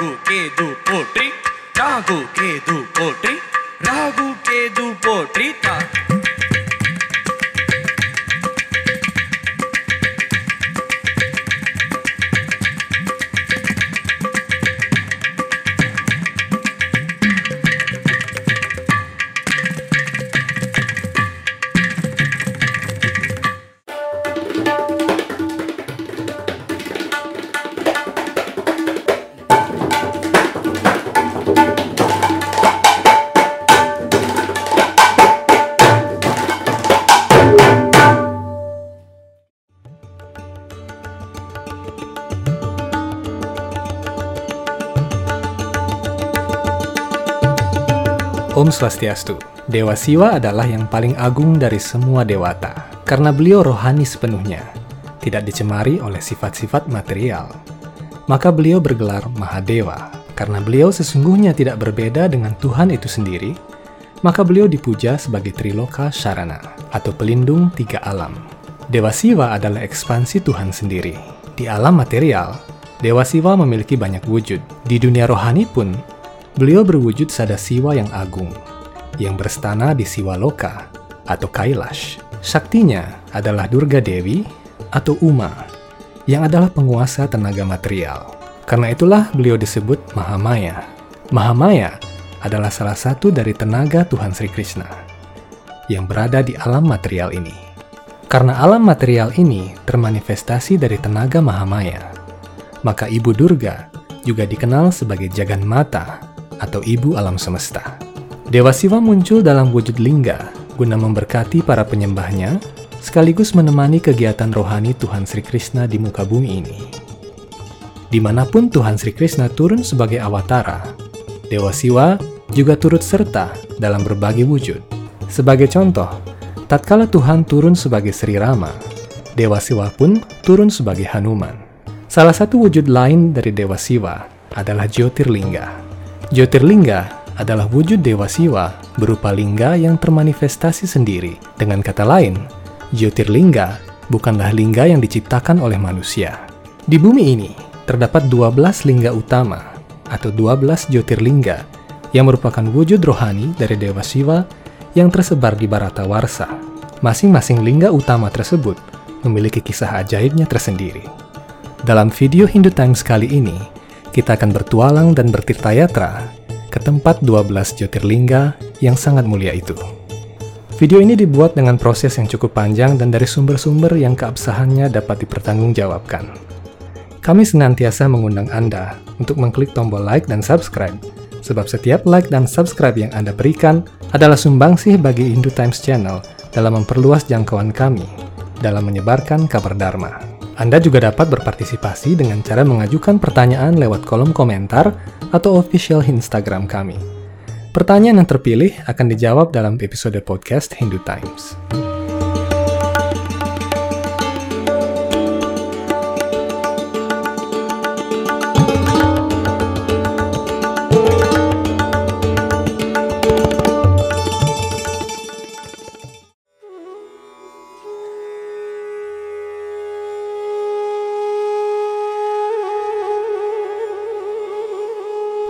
డాగు కేదు పోట్రి డాగు కేదు పోట్రి Om Swastiastu. Dewa Siwa adalah yang paling agung dari semua dewata, karena beliau rohani sepenuhnya, tidak dicemari oleh sifat-sifat material. Maka beliau bergelar Mahadewa, karena beliau sesungguhnya tidak berbeda dengan Tuhan itu sendiri, maka beliau dipuja sebagai Triloka Sharana, atau pelindung tiga alam. Dewa Siwa adalah ekspansi Tuhan sendiri. Di alam material, Dewa Siwa memiliki banyak wujud. Di dunia rohani pun, beliau berwujud sada Siwa yang agung, yang berstana di Siwa Loka atau Kailash. Saktinya adalah Durga Dewi atau Uma, yang adalah penguasa tenaga material. Karena itulah beliau disebut Mahamaya. Mahamaya adalah salah satu dari tenaga Tuhan Sri Krishna yang berada di alam material ini. Karena alam material ini termanifestasi dari tenaga Mahamaya, maka Ibu Durga juga dikenal sebagai Jagan Mata atau Ibu Alam Semesta. Dewa Siwa muncul dalam wujud lingga guna memberkati para penyembahnya sekaligus menemani kegiatan rohani Tuhan Sri Krishna di muka bumi ini. Di mana pun Tuhan Sri Krishna turun sebagai awatara, Dewa Siwa juga turut serta dalam berbagai wujud. Sebagai contoh, tatkala Tuhan turun sebagai Sri Rama, Dewa Siwa pun turun sebagai Hanuman. Salah satu wujud lain dari Dewa Siwa adalah Jyotirlingga. Jyotirlingga adalah wujud Dewa Siwa berupa lingga yang termanifestasi sendiri. Dengan kata lain, Jyotirlingga bukanlah lingga yang diciptakan oleh manusia. Di bumi ini, terdapat 12 lingga utama atau 12 Jyotirlingga yang merupakan wujud rohani dari Dewa Siwa yang tersebar di Baratawarsa. Masing-masing lingga utama tersebut memiliki kisah ajaibnya tersendiri. Dalam video Hindu Times kali ini, kita akan bertualang dan bertirtayatra ke tempat 12 Jyotirlingga yang sangat mulia itu. Video ini dibuat dengan proses yang cukup panjang dan dari sumber-sumber yang keabsahannya dapat dipertanggungjawabkan. Kami senantiasa mengundang Anda untuk mengklik tombol like dan subscribe, sebab setiap like dan subscribe yang Anda berikan adalah sumbangsih bagi Hindu Times Channel dalam memperluas jangkauan kami dalam menyebarkan kabar Dharma. Anda juga dapat berpartisipasi dengan cara mengajukan pertanyaan lewat kolom komentar atau official Instagram kami. Pertanyaan yang terpilih akan dijawab dalam episode podcast Hindu Times.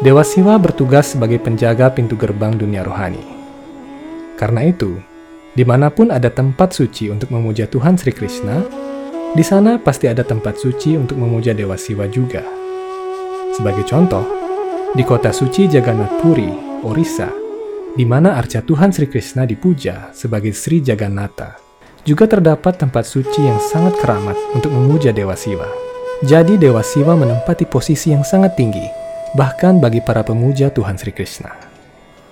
Dewa Siwa bertugas sebagai penjaga pintu gerbang dunia rohani. Karena itu, di mana pun ada tempat suci untuk memuja Tuhan Sri Krishna, di sana pasti ada tempat suci untuk memuja Dewa Siwa juga. Sebagai contoh, di kota suci Jagannath Puri, Orissa, di mana arca Tuhan Sri Krishna dipuja sebagai Sri Jagannatha, juga terdapat tempat suci yang sangat keramat untuk memuja Dewa Siwa. Jadi Dewa Siwa menempati posisi yang sangat tinggi bahkan bagi para pemuja Tuhan Sri Krishna.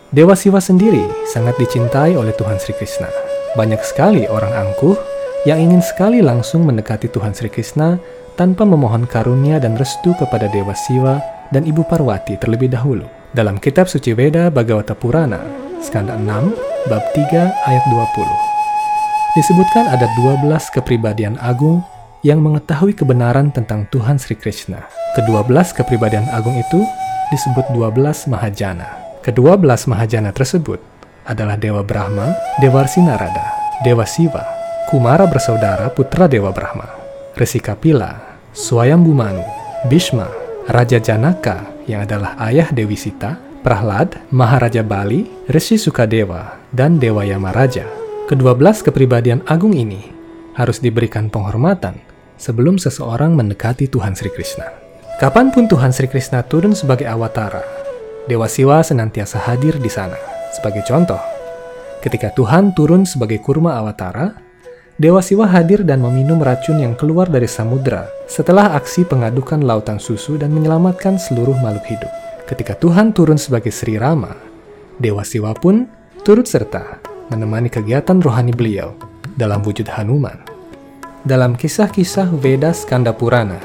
Dewa Siwa sendiri sangat dicintai oleh Tuhan Sri Krishna. Banyak sekali orang angkuh yang ingin sekali langsung mendekati Tuhan Sri Krishna tanpa memohon karunia dan restu kepada Dewa Siwa dan Ibu Parwati terlebih dahulu. Dalam kitab suci Veda Bhagavata Purana, skanda 6, bab 3 ayat 20. Disebutkan ada 12 kepribadian agung yang mengetahui kebenaran tentang Tuhan Sri Krishna. Kedua belas kepribadian agung itu disebut dua belas Mahajana. Kedua belas Mahajana tersebut adalah Dewa Brahma, Dewa Narada, Dewa Siva, Kumara bersaudara putra Dewa Brahma, Resi Kapila, Swayambhu Manu, Bhishma, Raja Janaka yang adalah ayah Dewi Sita, Prahlad, Maharaja Bali, Rishi Sukadewa, dan Dewa Yamaraja. Kedua belas kepribadian agung ini harus diberikan penghormatan sebelum seseorang mendekati Tuhan Sri Krishna. Kapan pun Tuhan Sri Krishna turun sebagai awatara, Dewa Siwa senantiasa hadir di sana. Sebagai contoh, ketika Tuhan turun sebagai kurma awatara, Dewa Siwa hadir dan meminum racun yang keluar dari samudera setelah aksi pengadukan lautan susu dan menyelamatkan seluruh makhluk hidup. Ketika Tuhan turun sebagai Sri Rama, Dewa Siwa pun turut serta menemani kegiatan rohani beliau dalam wujud Hanuman. Dalam kisah-kisah Veda Skanda Purana,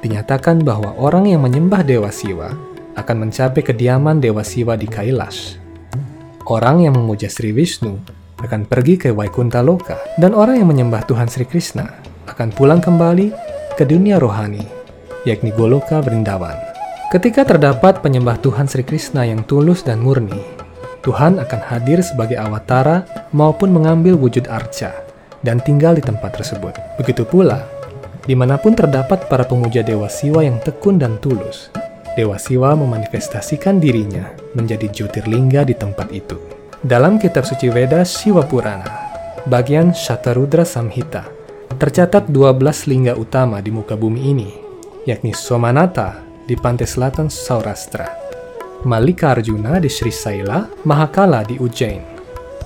dinyatakan bahwa orang yang menyembah Dewa Siwa akan mencapai kediaman Dewa Siwa di Kailash. Orang yang memuja Sri Vishnu akan pergi ke Vaikunta Loka, dan orang yang menyembah Tuhan Sri Krishna akan pulang kembali ke dunia rohani, yakni Goloka Brindavan. Ketika terdapat penyembah Tuhan Sri Krishna yang tulus dan murni, Tuhan akan hadir sebagai awatara maupun mengambil wujud arca dan tinggal di tempat tersebut. Begitu pula, di mana pun terdapat para pemuja Dewa Siwa yang tekun dan tulus, Dewa Siwa memanifestasikan dirinya menjadi Jyotirlingga di tempat itu. Dalam kitab suci Veda Siwa Purana, bagian Shatarudra Samhita, tercatat 12 lingga utama di muka bumi ini, yakni Somanata di pantai selatan Saurashtra, Malika Arjuna di Sri Saila, Mahakala di Ujjain,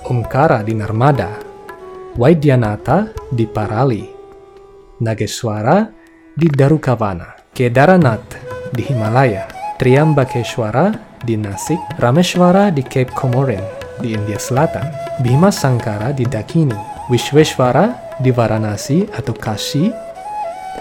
Omkara di Narmada, Waidyanata di Parali, Nageswara di Darukavana, Kedaranath di Himalaya, Triambakeshwara di Nasik, Rameshwara di Cape Comorin, di India Selatan, Bhima Sankara di Dakini, Vishweshwara di Varanasi atau Kashi,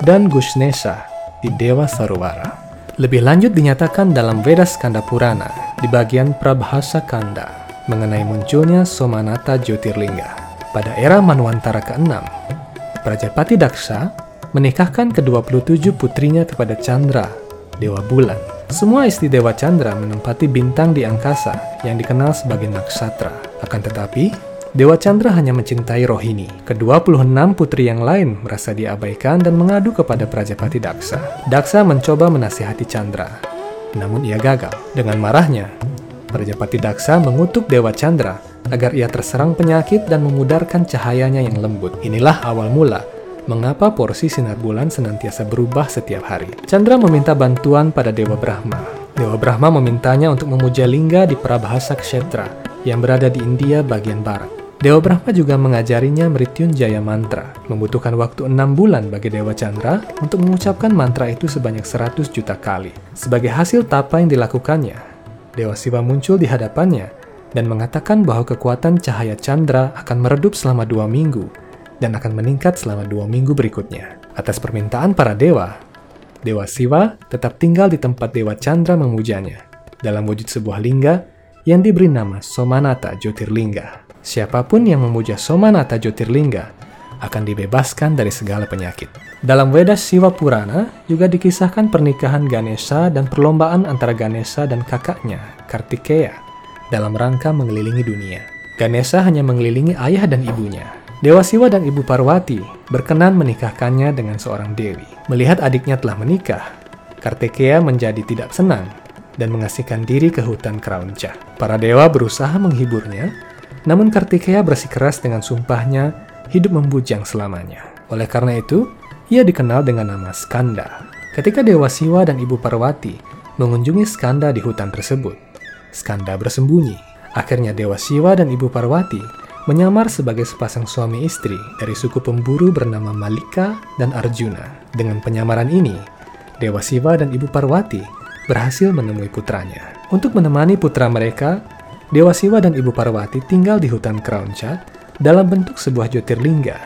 dan Gushnesha di Dewa Sarwara. Lebih lanjut dinyatakan dalam Veda Skanda Purana di bagian Prabhasa Kanda mengenai munculnya Somanata Jyotirlingga. Pada era Manwantara ke-6, Prajapati Daksa menikahkan ke-27 putrinya kepada Chandra, Dewa Bulan. Semua istri Dewa Chandra menempati bintang di angkasa yang dikenal sebagai Naksatra. Akan tetapi, Dewa Chandra hanya mencintai Rohini. Ke-26 putri yang lain merasa diabaikan dan mengadu kepada Prajapati Daksa. Daksa mencoba menasihati Chandra, namun ia gagal. Dengan marahnya, Prajapati Daksa mengutuk Dewa Chandra agar ia terserang penyakit dan memudarkan cahayanya yang lembut. Inilah awal mula mengapa porsi sinar bulan senantiasa berubah setiap hari. Chandra meminta bantuan pada Dewa Brahma. Dewa Brahma memintanya untuk memuja lingga di Prabhasa Kshetra yang berada di India bagian barat. Dewa Brahma juga mengajarinya Mrityunjaya mantra. Membutuhkan waktu enam bulan bagi Dewa Chandra untuk mengucapkan mantra itu sebanyak 100 juta kali. Sebagai hasil tapa yang dilakukannya, Dewa Siwa muncul di hadapannya dan mengatakan bahwa kekuatan cahaya Chandra akan meredup selama dua minggu dan akan meningkat selama dua minggu berikutnya. Atas permintaan para dewa, Dewa Siwa tetap tinggal di tempat Dewa Chandra memujanya dalam wujud sebuah lingga yang diberi nama Somanata Jyotirlingga. Siapa pun yang memuja Somanata Jyotirlingga akan dibebaskan dari segala penyakit. Dalam Veda Siwa Purana juga dikisahkan pernikahan Ganesha dan perlombaan antara Ganesha dan kakaknya, Kartikeya, dalam rangka mengelilingi dunia. Ganesha hanya mengelilingi ayah dan ibunya, Dewa Siwa dan Ibu Parwati berkenan menikahkannya dengan seorang dewi. Melihat adiknya telah menikah, Kartikeya menjadi tidak senang dan mengasihkan diri ke hutan Kraunca. Para dewa berusaha menghiburnya, namun Kartikeya bersikeras dengan sumpahnya hidup membujang selamanya. Oleh karena itu, ia dikenal dengan nama Skanda. Ketika Dewa Siwa dan Ibu Parwati mengunjungi Skanda di hutan tersebut, Skanda bersembunyi. Akhirnya Dewa Siwa dan Ibu Parwati menyamar sebagai sepasang suami istri dari suku pemburu bernama Malika dan Arjuna. Dengan penyamaran ini, Dewa Siva dan Ibu Parwati berhasil menemui putranya. Untuk menemani putra mereka, Dewa Siwa dan Ibu Parwati tinggal di hutan Kraunca dalam bentuk sebuah Jyotirlingga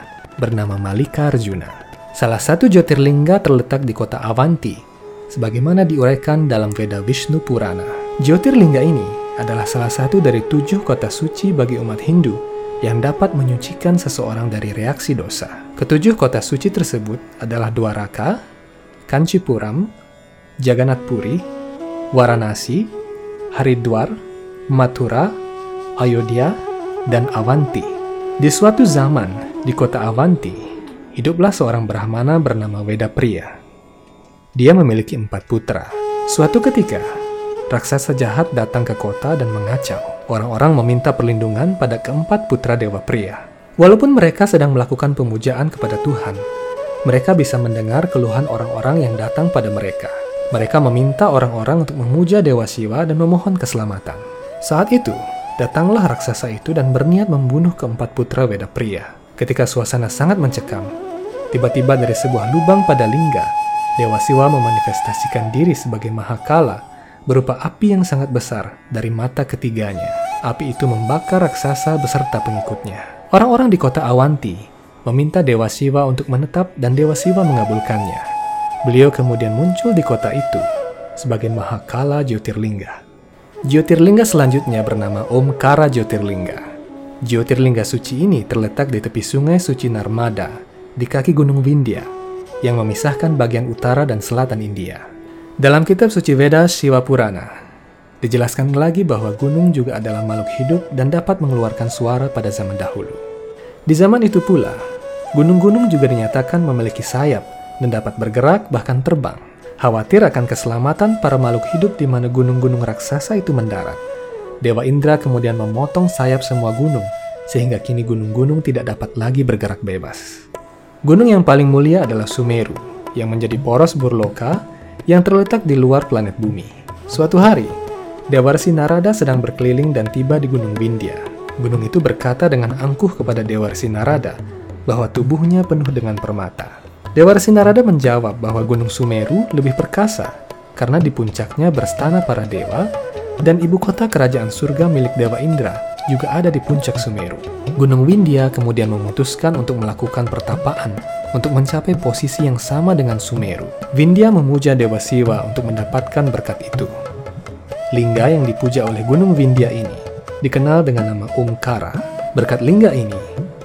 bernama Malika Arjuna. Salah satu Jyotirlingga terletak di kota Avanti, sebagaimana diuraikan dalam Veda Vishnu Purana. Jyotirlingga ini adalah salah satu dari tujuh kota suci bagi umat Hindu yang dapat menyucikan seseorang dari reaksi dosa. Ketujuh kota suci tersebut adalah Dwaraka, Kanchipuram, Jagannath Puri, Varanasi, Haridwar, Mathura, Ayodhya, dan Avanti. Di suatu zaman, di kota Avanti, hiduplah seorang Brahmana bernama Veda Priya. Dia memiliki empat putra, Suatu ketika, raksasa jahat datang ke kota dan mengacau. Orang-orang meminta perlindungan pada keempat putra dewa pria. Walaupun mereka sedang melakukan pemujaan kepada Tuhan, mereka bisa mendengar keluhan orang-orang yang datang pada mereka. Mereka meminta orang-orang untuk memuja Dewa Siwa dan memohon keselamatan. Saat itu, datanglah raksasa itu dan berniat membunuh keempat putra Weda pria. Ketika suasana sangat mencekam, tiba-tiba dari sebuah lubang pada lingga, Dewa Siwa memanifestasikan diri sebagai Mahakala berupa api yang sangat besar dari mata ketiganya. Api itu membakar raksasa beserta pengikutnya. Orang-orang di kota Awanti meminta Dewa Siwa untuk menetap dan Dewa Siwa mengabulkannya. Beliau kemudian muncul di kota itu sebagai Mahakala Jyotirlingga. Jyotirlingga selanjutnya bernama Omkara Jyotirlingga. Jyotirlingga suci ini terletak di tepi sungai suci Narmada di kaki Gunung Vindhya yang memisahkan bagian utara dan selatan India. Dalam kitab suci Veda Shiva Purana, dijelaskan lagi bahwa gunung juga adalah makhluk hidup dan dapat mengeluarkan suara pada zaman dahulu. Di zaman itu pula, gunung-gunung juga dinyatakan memiliki sayap dan dapat bergerak bahkan terbang. Khawatir akan keselamatan para makhluk hidup di mana gunung-gunung raksasa itu mendarat. Dewa Indra kemudian memotong sayap semua gunung, sehingga kini gunung-gunung tidak dapat lagi bergerak bebas. Gunung yang paling mulia adalah Sumeru, yang menjadi poros Burloka yang terletak di luar planet bumi. Suatu hari, Dewarsi Narada sedang berkeliling dan tiba di Gunung Vindhya. Gunung itu berkata dengan angkuh kepada Dewarsi Narada bahwa tubuhnya penuh dengan permata. Dewarsi Narada menjawab bahwa Gunung Sumeru lebih perkasa karena di puncaknya berstana para dewa dan ibu kota kerajaan surga milik Dewa Indra juga ada di puncak Sumeru. Gunung Vindhya kemudian memutuskan untuk melakukan pertapaan untuk mencapai posisi yang sama dengan Sumeru. Vindhya memuja Dewa Siwa untuk mendapatkan berkat itu. Lingga yang dipuja oleh Gunung Vindhya ini dikenal dengan nama Omkara. Berkat lingga ini,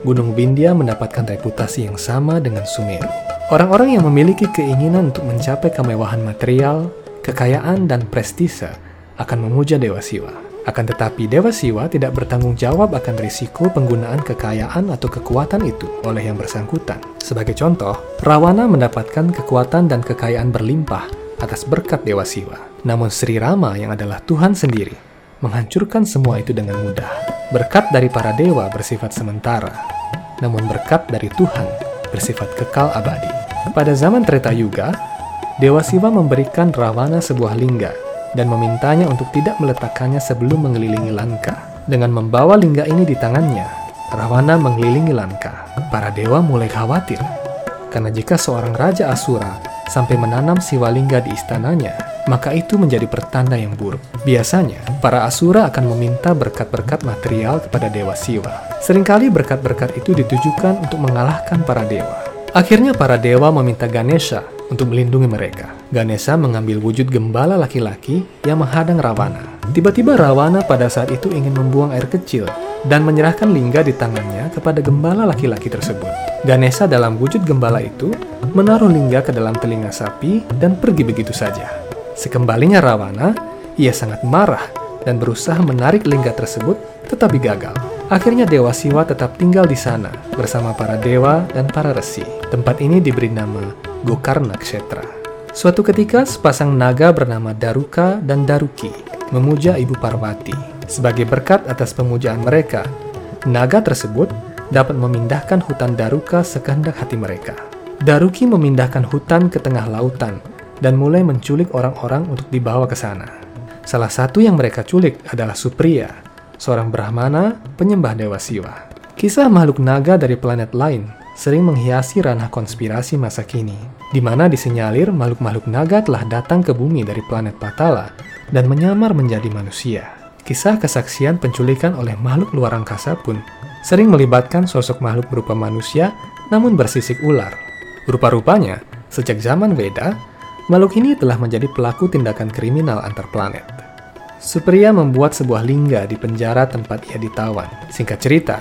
Gunung Vindhya mendapatkan reputasi yang sama dengan Sumeru. Orang-orang yang memiliki keinginan untuk mencapai kemewahan material, kekayaan, dan prestise akan memuja Dewa Siwa. Akan tetapi Dewa Siwa tidak bertanggung jawab akan risiko penggunaan kekayaan atau kekuatan itu oleh yang bersangkutan. Sebagai contoh, Rawana mendapatkan kekuatan dan kekayaan berlimpah atas berkat Dewa Siwa. Namun Sri Rama yang adalah Tuhan sendiri menghancurkan semua itu dengan mudah. Berkat dari para dewa bersifat sementara, namun berkat dari Tuhan bersifat kekal abadi. Pada zaman Treta Yuga, Dewa Siwa memberikan Rawana sebuah lingga dan memintanya untuk tidak meletakkannya sebelum mengelilingi Lanka. Dengan membawa lingga ini di tangannya, Ravana mengelilingi Lanka. Para dewa mulai khawatir, karena jika seorang raja Asura sampai menanam siwalingga di istananya, maka itu menjadi pertanda yang buruk. Biasanya, para Asura akan meminta berkat-berkat material kepada Dewa Siwa. Seringkali berkat-berkat itu ditujukan untuk mengalahkan para dewa. Akhirnya para dewa meminta Ganesha untuk melindungi mereka. Ganesha mengambil wujud gembala laki-laki yang menghadang Ravana. Tiba-tiba Ravana pada saat itu ingin membuang air kecil dan menyerahkan lingga di tangannya kepada gembala laki-laki tersebut. Ganesha dalam wujud gembala itu menaruh lingga ke dalam telinga sapi dan pergi begitu saja. Sekembalinya Ravana, ia sangat marah dan berusaha menarik lingga tersebut tetapi gagal. Akhirnya Dewa Siwa tetap tinggal di sana bersama para dewa dan para resi. Tempat ini diberi nama Gokarna Kshetra. Suatu ketika, sepasang naga bernama Daruka dan Daruki memuja Ibu Parvati. Sebagai berkat atas pemujaan mereka, naga tersebut dapat memindahkan hutan Daruka sekehendak hati mereka. Daruki memindahkan hutan ke tengah lautan dan mulai menculik orang-orang untuk dibawa ke sana. Salah satu yang mereka culik adalah Supriya, seorang Brahmana penyembah Dewa Siwa. Kisah makhluk naga dari planet lain sering menghiasi ranah konspirasi masa kini, di mana disinyalir makhluk-makhluk naga telah datang ke bumi dari planet Patala dan menyamar menjadi manusia. Kisah kesaksian penculikan oleh makhluk luar angkasa pun sering melibatkan sosok makhluk berupa manusia namun bersisik ular. Rupa-rupanya, sejak zaman Weda, makhluk ini telah menjadi pelaku tindakan kriminal antar planet. Supriya membuat sebuah lingga di penjara tempat ia ditawan. Singkat cerita,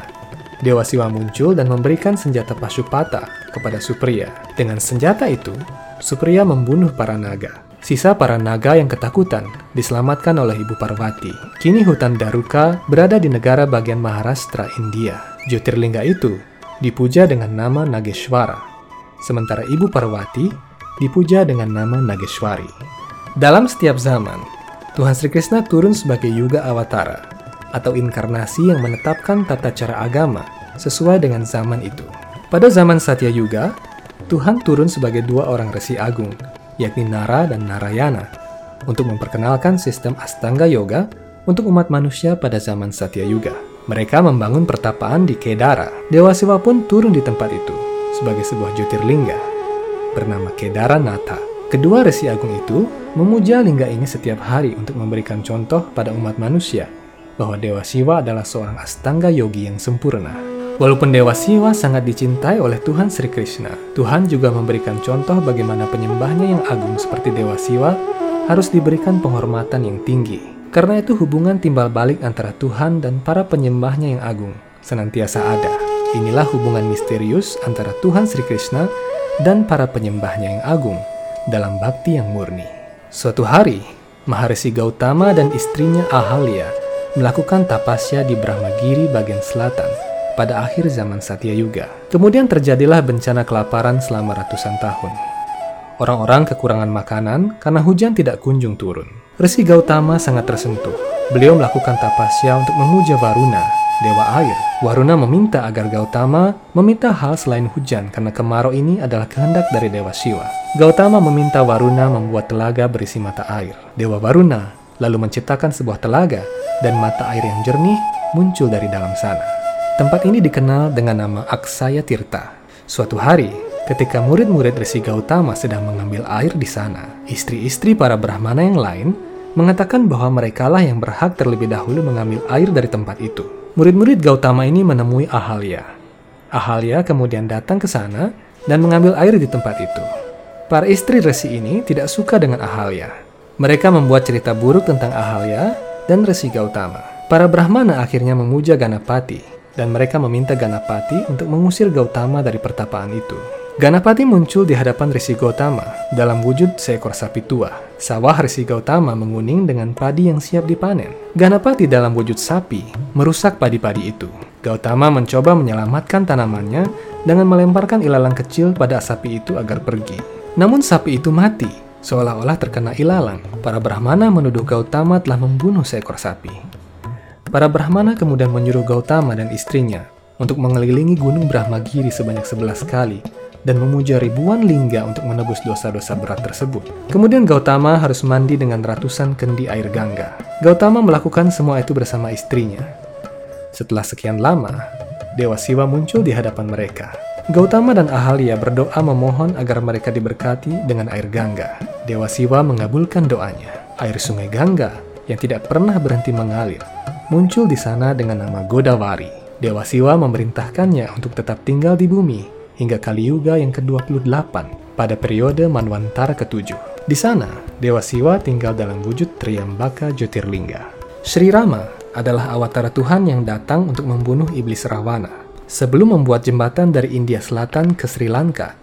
Dewa Siwa muncul dan memberikan senjata Pasupata kepada Supriya. Dengan senjata itu, Supriya membunuh para naga. Sisa para naga yang ketakutan diselamatkan oleh Ibu Parvati. Kini hutan Daruka berada di negara bagian Maharashtra, India. Jyotirlingga itu dipuja dengan nama Nageshwara, sementara Ibu Parvati dipuja dengan nama Nageshwari. Dalam setiap zaman, Tuhan Sri Krishna turun sebagai Yuga Awatara atau inkarnasi yang menetapkan tata cara agama sesuai dengan zaman itu. Pada zaman Satya Yuga, Tuhan turun sebagai dua orang resi agung, yakni Nara dan Narayana, untuk memperkenalkan sistem Astanga Yoga untuk umat manusia pada zaman Satya Yuga. Mereka membangun pertapaan di Kedara. Dewa Siwa pun turun di tempat itu sebagai sebuah Jyotirlingga bernama Kedara Nata. Kedua resi agung itu memuja lingga ini setiap hari untuk memberikan contoh pada umat manusia bahwa Dewa Siwa adalah seorang astanga yogi yang sempurna. Walaupun Dewa Siwa sangat dicintai oleh Tuhan Sri Krishna, Tuhan juga memberikan contoh bagaimana penyembahnya yang agung seperti Dewa Siwa harus diberikan penghormatan yang tinggi. Karena itu hubungan timbal balik antara Tuhan dan para penyembahnya yang agung senantiasa ada. Inilah hubungan misterius antara Tuhan Sri Krishna dan para penyembahnya yang agung dalam bakti yang murni. Suatu hari, Maharisi Gautama dan istrinya Ahalya melakukan tapasya di Brahmagiri bagian selatan pada akhir zaman Satya Yuga. Kemudian terjadilah bencana kelaparan selama ratusan tahun. Orang-orang kekurangan makanan karena hujan tidak kunjung turun. Resi Gautama sangat tersentuh. Beliau melakukan tapasya untuk memuja Varuna, dewa air. Varuna meminta agar Gautama meminta hal selain hujan karena kemarau ini adalah kehendak dari Dewa Siwa. Gautama meminta Varuna membuat telaga berisi mata air. Dewa Varuna lalu menciptakan sebuah telaga dan mata air yang jernih muncul dari dalam sana. Tempat ini dikenal dengan nama Aksaya Tirta. Suatu hari, Ketika murid-murid Resi Gautama sedang mengambil air di sana, istri-istri para Brahmana yang lain mengatakan bahwa merekalah yang berhak terlebih dahulu mengambil air dari tempat itu. Murid-murid Gautama ini menemui Ahalya. Ahalya kemudian datang ke sana dan mengambil air di tempat itu. Para istri Resi ini tidak suka dengan Ahalya. Mereka membuat cerita buruk tentang Ahalya dan Resi Gautama. Para Brahmana akhirnya memuja Ganapati, dan mereka meminta Ganapati untuk mengusir Gautama dari pertapaan itu. Ganapati muncul di hadapan Risi Gautama dalam wujud seekor sapi tua. Sawah Risi Gautama menguning dengan padi yang siap dipanen. Ganapati dalam wujud sapi merusak padi-padi itu. Gautama mencoba menyelamatkan tanamannya dengan melemparkan ilalang kecil pada sapi itu agar pergi. Namun sapi itu mati, seolah-olah terkena ilalang. Para Brahmana menuduh Gautama telah membunuh seekor sapi. Para Brahmana kemudian menyuruh Gautama dan istrinya untuk mengelilingi gunung Brahmagiri sebanyak 11 kali dan memuja ribuan lingga untuk menebus dosa-dosa berat tersebut. Kemudian Gautama harus mandi dengan ratusan kendi air Gangga. Gautama melakukan semua itu bersama istrinya. Setelah sekian lama, Dewa Siwa muncul di hadapan mereka. Gautama dan Ahalya berdoa memohon agar mereka diberkati dengan air Gangga. Dewa Siwa mengabulkan doanya. Air sungai Gangga yang tidak pernah berhenti mengalir muncul di sana dengan nama Godavari. Dewa Siwa memerintahkannya untuk tetap tinggal di bumi hingga Kali Yuga yang ke-28 pada periode Manwantara ke-7. Di sana, Dewa Siwa tinggal dalam wujud Triambaka Jyotirlingga. Sri Rama adalah awatara Tuhan yang datang untuk membunuh iblis Ravana. Sebelum membuat jembatan dari India Selatan ke Sri Lanka,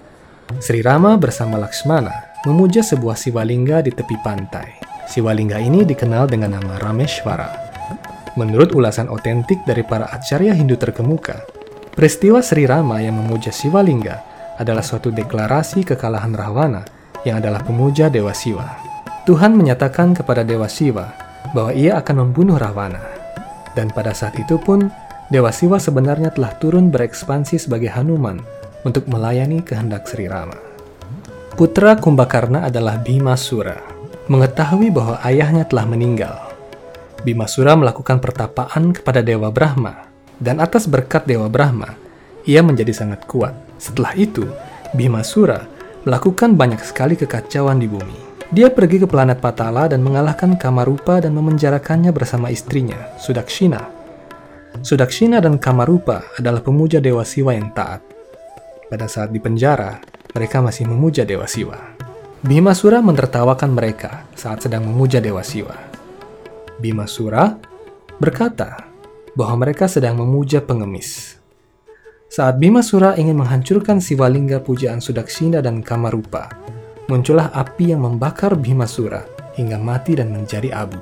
Sri Rama bersama Lakshmana memuja sebuah siwalingga di tepi pantai. Siwalingga ini dikenal dengan nama Rameshwara. Menurut ulasan otentik dari para acarya Hindu terkemuka, Peristiwa Sri Rama yang memuja Siwalingga adalah suatu deklarasi kekalahan Rahwana yang adalah pemuja Dewa Siwa. Tuhan menyatakan kepada Dewa Siwa bahwa ia akan membunuh Ravana. Dan pada saat itu pun, Dewa Siwa sebenarnya telah turun berekspansi sebagai Hanuman untuk melayani kehendak Sri Rama. Putra Kumbakarna adalah Bimasura. Mengetahui bahwa ayahnya telah meninggal, Bimasura melakukan pertapaan kepada Dewa Brahma dan atas berkat Dewa Brahma, ia menjadi sangat kuat. Setelah itu, Bhimasura melakukan banyak sekali kekacauan di bumi. Dia pergi ke planet Patala dan mengalahkan Kamarupa dan memenjarakannya bersama istrinya, Sudakshina. Sudakshina dan Kamarupa adalah pemuja Dewa Siwa yang taat. Pada saat di penjara, mereka masih memuja Dewa Siwa. Bhimasura menertawakan mereka saat sedang memuja Dewa Siwa. Bhimasura berkata, bahwa mereka sedang memuja pengemis. Saat Bima Sura ingin menghancurkan Siwalingga pujaan Sudakshina dan Kamarupa, muncullah api yang membakar Bima Sura hingga mati dan menjadi abu.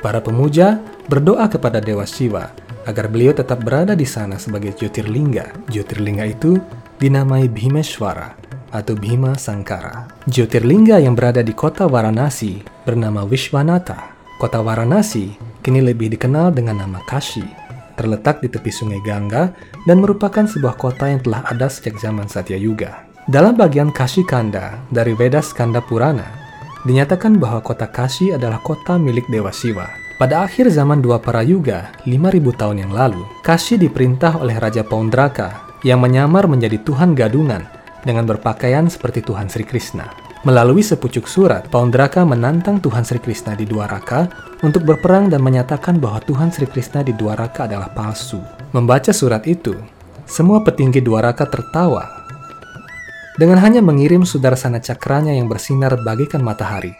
Para pemuja berdoa kepada Dewa Siwa agar beliau tetap berada di sana sebagai Jyotirlingga. Jyotirlingga itu dinamai Bhimeshwara atau Bhima Sankara. Jyotirlingga yang berada di kota Varanasi bernama Vishwanatha. Kota Varanasi kini lebih dikenal dengan nama Kashi, terletak di tepi sungai Gangga dan merupakan sebuah kota yang telah ada sejak zaman Satya Yuga. Dalam bagian Kashi Kanda dari Vedas Kanda Purana, dinyatakan bahwa kota Kashi adalah kota milik Dewa Siwa. Pada akhir zaman dua para yuga, 5000 tahun yang lalu, Kashi diperintah oleh Raja Paundraka yang menyamar menjadi Tuhan gadungan dengan berpakaian seperti Tuhan Sri Krishna. Melalui sepucuk surat, Paundraka menantang Tuhan Sri Krishna di Dwaraka untuk berperang dan menyatakan bahwa Tuhan Sri Krishna di Dwaraka adalah palsu. Membaca surat itu, semua petinggi Dwaraka tertawa. Dengan hanya mengirim sudarsana cakranya yang bersinar bagaikan matahari,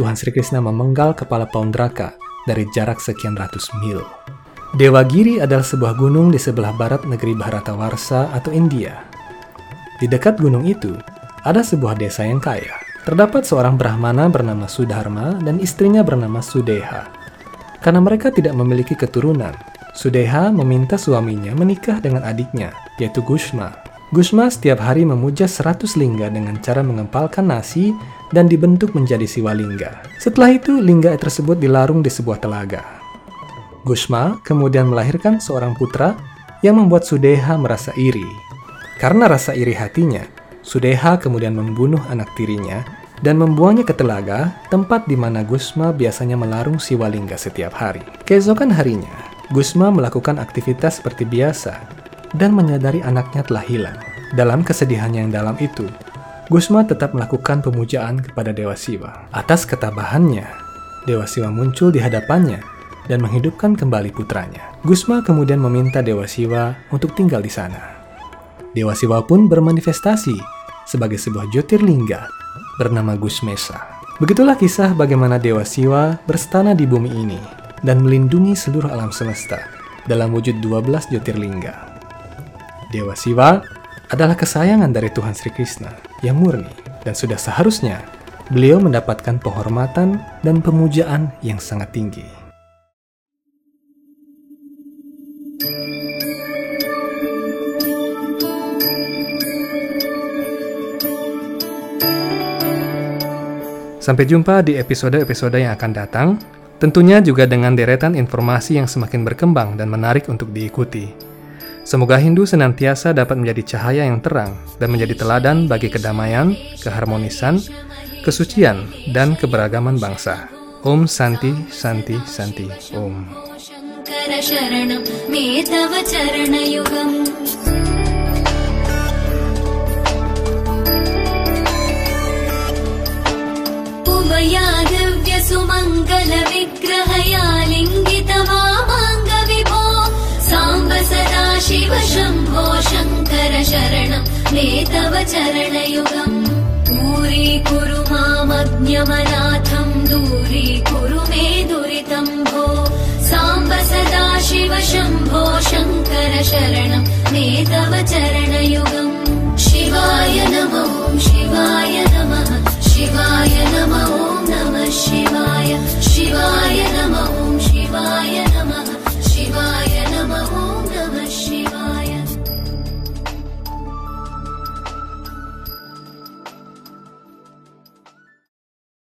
Tuhan Sri Krishna memenggal kepala Paundraka dari jarak sekian ratus mil. Dewa Giri adalah sebuah gunung di sebelah barat negeri Bharatawarsa atau India. Di dekat gunung itu, ada sebuah desa yang kaya. Terdapat seorang Brahmana bernama Sudharma dan istrinya bernama Sudeha. Karena mereka tidak memiliki keturunan, Sudeha meminta suaminya menikah dengan adiknya, yaitu Gushma. Gushma setiap hari memuja seratus lingga dengan cara mengempalkan nasi dan dibentuk menjadi siwalingga. Setelah itu, lingga tersebut dilarung di sebuah telaga. Gushma kemudian melahirkan seorang putra yang membuat Sudeha merasa iri. Karena rasa iri hatinya, Sudeha kemudian membunuh anak tirinya dan membuangnya ke telaga, tempat di mana Gusma biasanya melarung Siwalingga setiap hari. Keesokan harinya, Gusma melakukan aktivitas seperti biasa dan menyadari anaknya telah hilang. Dalam kesedihannya yang dalam itu, Gusma tetap melakukan pemujaan kepada Dewa Siwa. Atas ketabahannya, Dewa Siwa muncul di hadapannya dan menghidupkan kembali putranya. Gusma kemudian meminta Dewa Siwa untuk tinggal di sana. Dewa Siwa pun bermanifestasi sebagai sebuah Jyotirlingga bernama Gusmesa. Begitulah kisah bagaimana Dewa Siwa berstana di bumi ini dan melindungi seluruh alam semesta dalam wujud 12 Jyotirlingga. Dewa Siwa adalah kesayangan dari Tuhan Sri Krishna yang murni dan sudah seharusnya beliau mendapatkan penghormatan dan pemujaan yang sangat tinggi. Sampai jumpa di episode-episode yang akan datang, tentunya juga dengan deretan informasi yang semakin berkembang dan menarik untuk diikuti. Semoga Hindu senantiasa dapat menjadi cahaya yang terang dan menjadi teladan bagi kedamaian, keharmonisan, kesucian, dan keberagaman bangsa. Om Santi, Santi, Santi, Om. या दिव्यसुमङ्गलविग्रहया शिव शम्भो शङ्कर शरणम् मे तव चरणयुगम् दूरीकुरु मामज्ञमनाथम् दूरीकुरु मे दुरितम्भो। साम्बसदा शिव शम्भो शङ्कर शरणम् मे तव चरणयुगम् शिवाय नमो शिवाय नमः शिवाय नमो नमः शिवाय शिवाय नमो शिवाय